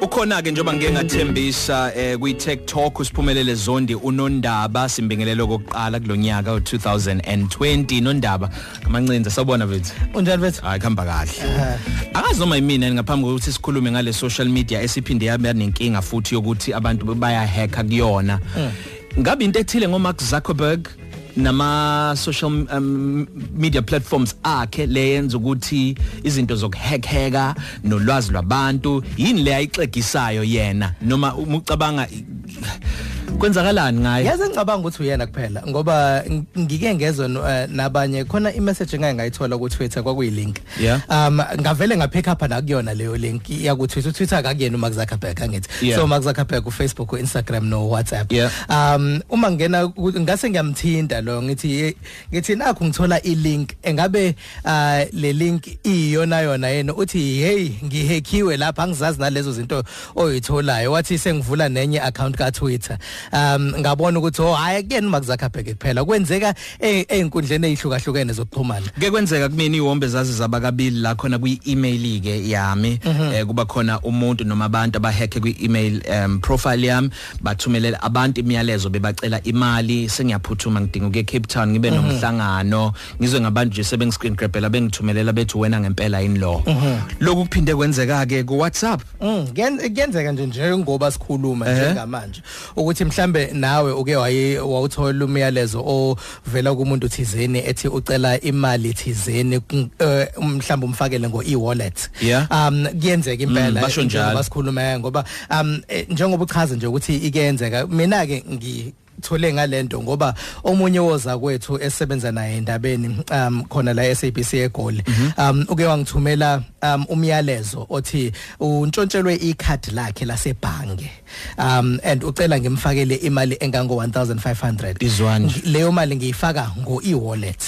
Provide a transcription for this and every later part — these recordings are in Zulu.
Ukhona ke njoba ngeke ngathembisa eh kwi Tech Talk usiphumelele zondi unondaba simbingelelo kokuqala kulonyaka u2020 nondaba kamancinza sabona bethu unjani bethu hayi khamba kahle. Akazoma yimina ngaphambi kokuthi sikhulume ngale social media esiphinde yabe nenkinga futhi yokuthi abantu baya hacka kuyona ngabe into ethile ngo Mark Zuckerberg? Nama social um, media platforms akhe leyenza ukuthi izinto zokuhackheka nolwazi lwabantu yini le ayixegisayo yena? Noma umucabanga kwenzakalani ngaye yazi ngicabanga ukuthi uyena kuphela ngoba ngike ngezwe uh, nabanye khona imessage engake ngayithola ku Twitter kwakuyilink. Yeah. um ngavele ngapick up na kuyona leyo link. Ya ku Twitter Twitter akuyena uMark Zuckerberg angithi. Yeah. so Mark Zuckerberg ku Facebook ku Instagram no WhatsApp Yeah. um uma ngena ku- ngase ngiyamthinta lo ngithi "Eh, ngithi nakho ngithola ilink engabe uh, le link iyona yona yena uthi hey ngihackiwe lapha angizazi nalezo zinto oyitholayo. Wathi sengivula nenye account ka Twitter um ngabona ukuthi oh hayi kuyena Zuckerberg kuphela. Kwenzeka eh, einkundleni ezihlukahlukene zokuxhumana. Ke kwenzeka kumina ihombe zazi zabakabili la khona kwi-email ke yami. Eh kuba khona umuntu noma abantu abahacke kwi-email um profile yami bathumelela abantu imiyalezo bebacela imali. Sengiyaphuthuma ngidinga ukuye Cape Town ngibe nomhlangano. Ngizwe ngabantu nje sebengi screen grabela bengithumelela bethi wena ngempela yini lo? Lokhu kuphinde kwenzeka ke ku WhatsApp Mm, kuyen- kuyenzeka nje njengoba sikhuluma njengamanje ukuthi mhlambe nawe uke wawuthola umyalezo ovela kumuntu thizeni ethi ucela imali thizeni eh, mhlambe umfakele ngo e-wallet um kuyenzeka impela Mm, sikhuluma ngoba um eh, njengoba uchaza nje ukuthi ikuyenzeka mina ke ngi thole ngalento ngoba omunye woza kwethu esebenza naye endabeni um khona la SABC eGoli um uke wangithumela um umyalezo othi untshontshelwe ikhadi lakhe lasebhange um and ucela ngimfakele imali engango 1500 Izwani. Leyo mali ngiyifaka ngo e-wallet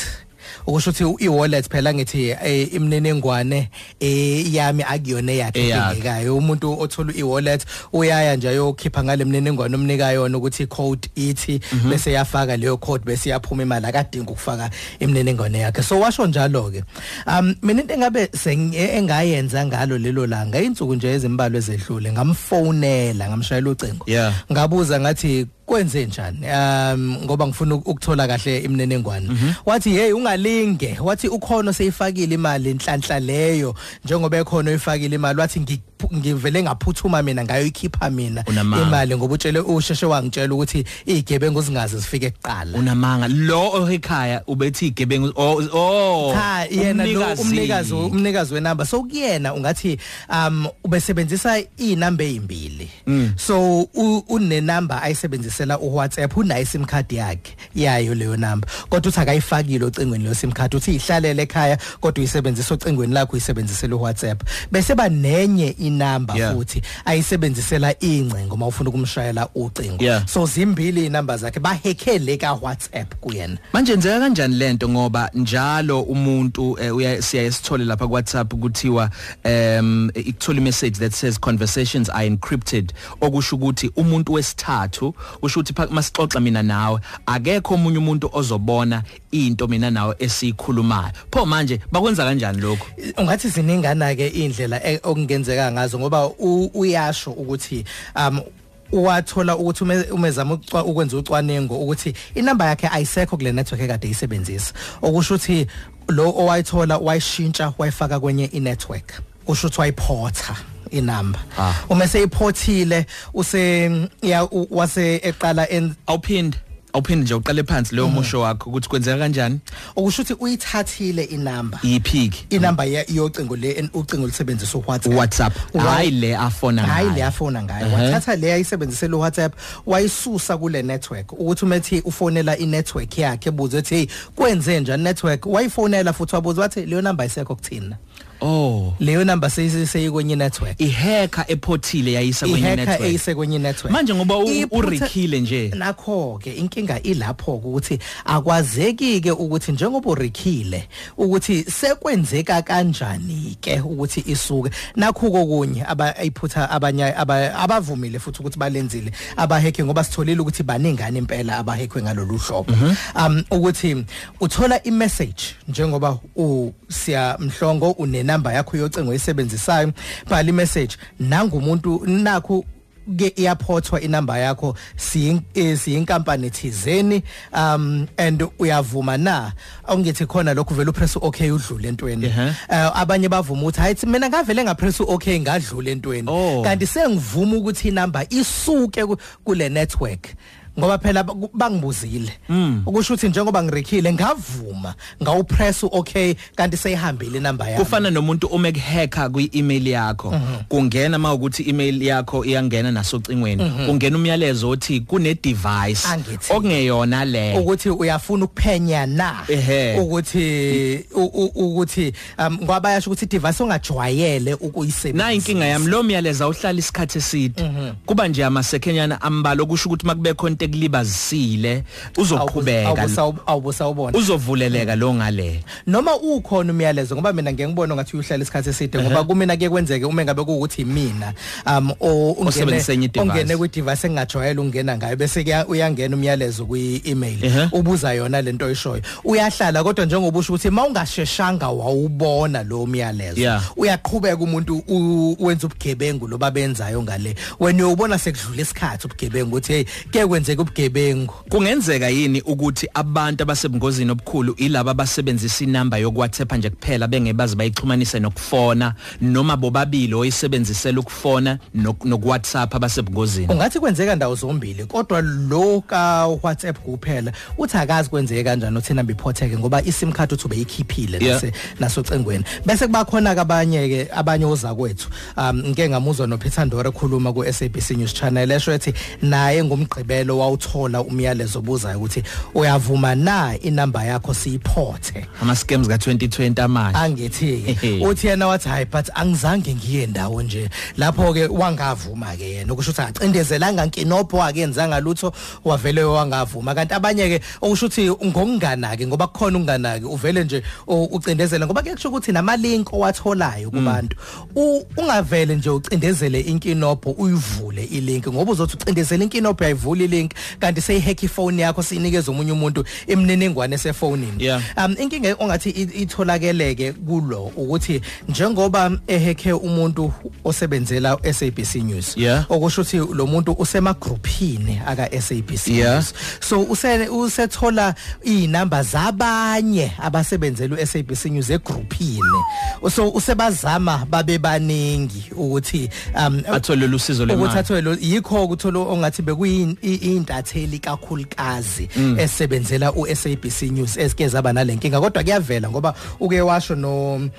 ukusho ukuthi i-wallet phela ngithi eh, imniningwane eh, yami akuyona edingekayo umuntu othola i-wallet uyaya nje ayokhipha ngale mniningwane omnika yona ukuthi i-code ithi bese yafaka leyo code bese yaphuma imali akadingi ukufaka imniningwane yakhe. So washo njalo ke um mina into engabe seng- engayenza ngalo lelo langa insuku nje ezimbalwa ezedlule ngamfonela ngamshayela ucingo. Ngabuza ngathi kwenze njani? Um ngoba ngifuna uk- ukuthola kahle imniningwane wathi hey ungalinge. Wathi ukhono seyifakile imali inhlanhla leyo. Njengoba ekhona uyifakile imali wathi ngi- ngivele ngaphuthuma mina ngayoyikhipha mina imali ngoba utshele usheshe wangitshela ukuthi izigebengu zingaze zifike kuqala. Unamanga. Lo ohekhaya ubethi igebengu oh cha yena lo umnikazi. umnikazi wenamba. So kuyena ungathi um ubesebenzisa inamba ezimbili so u- une number ayisebenzisela uWhatsApp unayo sim card yakhe yayo leyo number kodwa uthi akayifakile ocingweni lo sim card uthi ihlalele ekhaya kodwa uyisebenzisa ocingweni lakho uyisebenzisela uWhatsApp. Bese ba nenye inamba Yeah. futhi ayisebenzisela incingo uma ufuna ukumshayela ucingo. Yeah. so zimbili inamba zakhe bahekele ka WhatsApp kuyena. Manje nzeka kanjani lento ngoba njalo umuntu eh, uya siya sithole lapha ku WhatsApp kuthiwa um ikuthola message that says conversations are encrypted. Okusho ukuthi umuntu wesithathu usho ukuthi pha- masixoxa mina nawe akekho omunye umuntu ozobona into mina nawe esikhulumayo pho manje bakwenza kanjani lokho ungathi ziningana ke indlela e- okungenzeka ngazo ngoba u- uyasho ukuthi um wathola ukuthi ume- umezama ukucwa- ukwenza ucwaningo ukuthi inamba yakhe ayisekho kule network ekade isebenzisa okusho ukuthi lo owayithola wayishintsha wayifaka kwenye inetwork. Kusho ukuthi wayiphotha inamba. Ah. uma seyiphothile use ya u- wase eqala en awuphinde. Awuphinde nje uqale phansi leyo musho wakho ukuthi kwenzeka kanjani? Okusho ukuthi uyithathile inamba. Iphiki inamba ye- yocingo le en- ucingo lisebenzisa uWhatsApp. WhatsApp. Wa- hayi le afona hayi ngayo. le afona ngayo. Ehhe. wathatha le ayisebenzisela uWhatsApp wayisusa kule network. Ukuthi umethi ufonela inetwork yakhe ebuza ethi hey kwenze njani network? Wayifonela futhi wabuza wathi leyo number ayisekho kuthina. Oh. Leyo number seyi kwenye network. Ihacker ephothile yayisa kwenye ihacker network. eyise kwenye network. Manje ngoba u- Iphutha- urikhile nje. Nakho ke inkinga ilapho ukuthi akwazeki ke ukuthi njengoba urikhile ukuthi sekwenzeka kanjani ke ukuthi isuke. Nakho kokunye abayiphutha abanye aba- abavumile futhi ukuthi balenzile abaheke ngoba sitholile ukuthi baningani impela abahekwe ngalolu hlobo. Um ukuthi uthola imessage njengoba u siya mhlongo une nenamba yakho yocingo oyisebenzisayo bhala imessage nangumuntu nakho ke iyaphothwa inamba yakho siyinkampani thizeni um and uyavuma na? Awungithi khona lokho vele upress okay udlule entweni. Uh, abanye bavuma ukuthi hayi mina ngavele ngapress okay ngadlula entweni. Oh. kanti sengivuma ukuthi inamba isuke ku- kule network. Ngoba phela ba- bangibuzile. Ukusho ukuthi njengoba ngirekhile ngavuma. Ngawupress okay kanti seyihambile inamba yami. Kufana nomuntu uma ekuhacka kwi-email yakho. Kungena mawukuthi email yakho iyangena nasocingweni. Kungena umyalezo othi kune device okungeyona le. Ukuthi uyafuna ukuphenya na? Ukuthi ukuthi um ngoba bayasho ukuthi device ongajwayele ukuyisebenzisa. Na inkinga yami lo myalezo awuhlala isikhathi eside. Kuba nje amasekenyana ambalo kusho ukuthi makube khona ekulibazisile uzoqhubeka awubusawubona uzovuleleka lo ngale. Noma ukhona umyalezo ngoba mina ngeke ngibone ngathi uhlala isikhathi eside ngoba kumina ke kwenzeke uma ngabe kuukuthi mina um o- ungene Osebenzisa enye i-device. ongene kwi device engajwayele ukungena ngayo bese ke uyangena umyalezo kwi email Ehhe. ubuza yona lento oyishoyo. Uyahlala kodwa njengoba usho ukuthi mawungasheshanga wawubona lo myalezo. Yeah. uyaqhubeka umuntu u- wenza ubugebengu loba benzayo ngale. Wena uyobona sekudlula isikhathi ubugebengu ukuthi hey ke kwenzeka ubugebengu. Kungenzeka yini ukuthi abantu abasebungozini obukhulu ilabo abasebenzisa inamba yokuWhatsApp nje kuphela bengebazi bayixhumanise nokufona noma bobabili oyisebenzisela ukufona nok- nokuWhatsApp abasebungozini? Ungathi kwenzeka ndawo zombili kodwa lo ka WhatsApp kuphela uthi akazi kwenzeke kanjani uthina biphotheke ngoba iSIM card uthi ubeyikhiphile Yeah. nase nasocengweni bese kuba khona kabanye ke abanye oza kwethu um ngeke ngamuzwa no Peter Ndore ekhuluma ku SABC News Channel esho ethi naye ngomgqibelo wawuthola umyalezo obuzayo ukuthi uyavuma na inamba yakho siyiphothe? Ama scams ka2020 amanje angithi uthi yena wathi hayi but angizange ngiye ndawo nje. Lapho ke wangavuma ke yena ukusho ukuthi acindezelanga nkinopho akenzanga lutho wavele wangavuma. Kanti abanye ke okusho ukuthi ngokunganaki ngoba kukhona ukunganaki uvele nje u- ucindezela ngoba kuyasho ukuthi nama link owatholayo kubantu U- ungavele nje ucindezele inkinopho uyivule ilink. Ngoba uzothi ucindezela inkinopho yayivula ilink. Kanti seyihack ifone yakho sinikeza umunye umuntu imininingwane esefonini Yeah. um inkinga ongathi itholakeleke kulo ukuthi njengoba eheke umuntu osebenzela SABC News Yeah. okusho ukuthi lo muntu usema groupini aka SABC Yeah. News so use usethola inamba zabanye abasebenzela uSABC News egroupini so usebazama babe baningi ukuthi um athole usizo ukuthi lemali athole yikho ukuthola ongathi bekuyintatheli kakhulukazi esebenzela uSABC News esike zaba nalenkinga. Kodwa kuyavela ngoba uke washo no um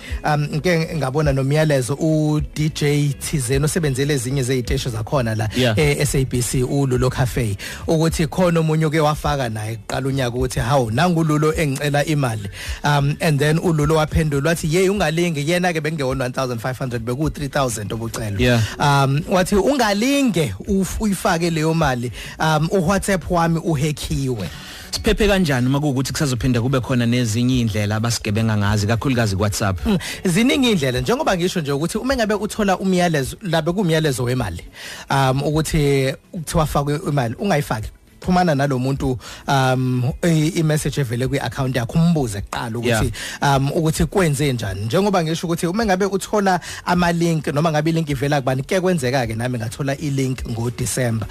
ngeke ngabona nomyalezo u DJ Thizeno osebenzele ezinye zezitesho zakhona la Yeah. eh, SABC uLulo Cafe ukuthi khona omunye uke wafaka naye qala unyaka ukuthi hawu nangululo engicela imali. Um and then uLulo waphendula wathi hey ungalingi. Yena ke bengewona 1500 beku 3000 obucelo Yeah. um wathi ungalinge uyifake leyo mali. Um uWhatsApp wami uhackiwe siphephe kanjani uma kuukuthi kusazophinda kube khona nezinye indlela abasigebenga ngazi kakhulukazi kuWhatsApp? Mm, ziningi indlela njengoba ngisho nje ukuthi uma ngabe uthola umyalezo labe kumyalezo wemali um ukuthi kuthiwa fakwe imali ungayifaki. Xhumana nalomuntu um i- i-message evele kwi-account yakho umbuze kuqala ukuthi um ukuthi kwenze njani. Njengoba ngisho ukuthi uma ngabe uthola ama link noma ngabe ilink ivela kubani ke kwenzeka ke nami ngathola i-link ngo December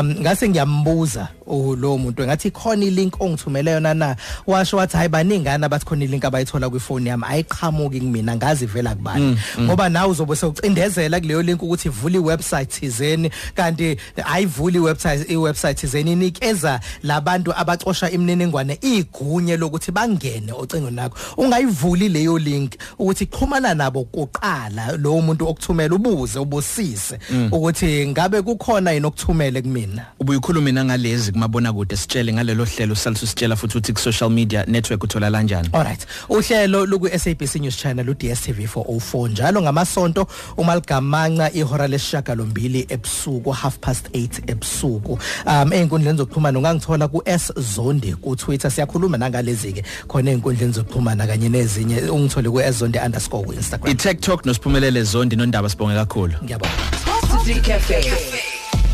um ngase ngiyambuza oh, lo muntu ngathi khona ilink ongithumele yona na washo wathi hayi baningana abathi khona ilink abayithola kwifoni yami ayiqhamuki kumina ngazi ivela kubani. Ngoba nawe uzobe sewucindezela kuleyo link ukuthi ivula iwebsite thizeni kanti ayivuli iwebsite iwebsite thizeni inikeza labantu abacosha imininingwane igunye lokuthi bangene ocingweni nakho ungayivuli leyo link ukuthi xhumana nabo kuqala lo muntu okuthumela ubuze ubusise ukuthi ngabe kukhona yini okuthumele kumina? Ubuyikhuluma nangalezi kumabona kude sitshele ngalelo hlelo salisu sitshela futhi ukuthi ku social media network uthola kanjani Alright. Uhlelo luku SABC News Channel u DStv 404 njalo ngamasonto uma ligamanca ihora lesishagalombili ebusuku half past 8 ebusuku. Um einkundleni zokuxhumana ungangithola ku S Zondi ku Twitter siyakhuluma nangalezi ke khona einkundleni zokuxhumana kanye nezinye ungithole ku S Zondi underscore ku Instagram. i-tiktok nosiphumelele zondi nondaba sibonge kakhulu Ngiyabonga. Positive Cafe.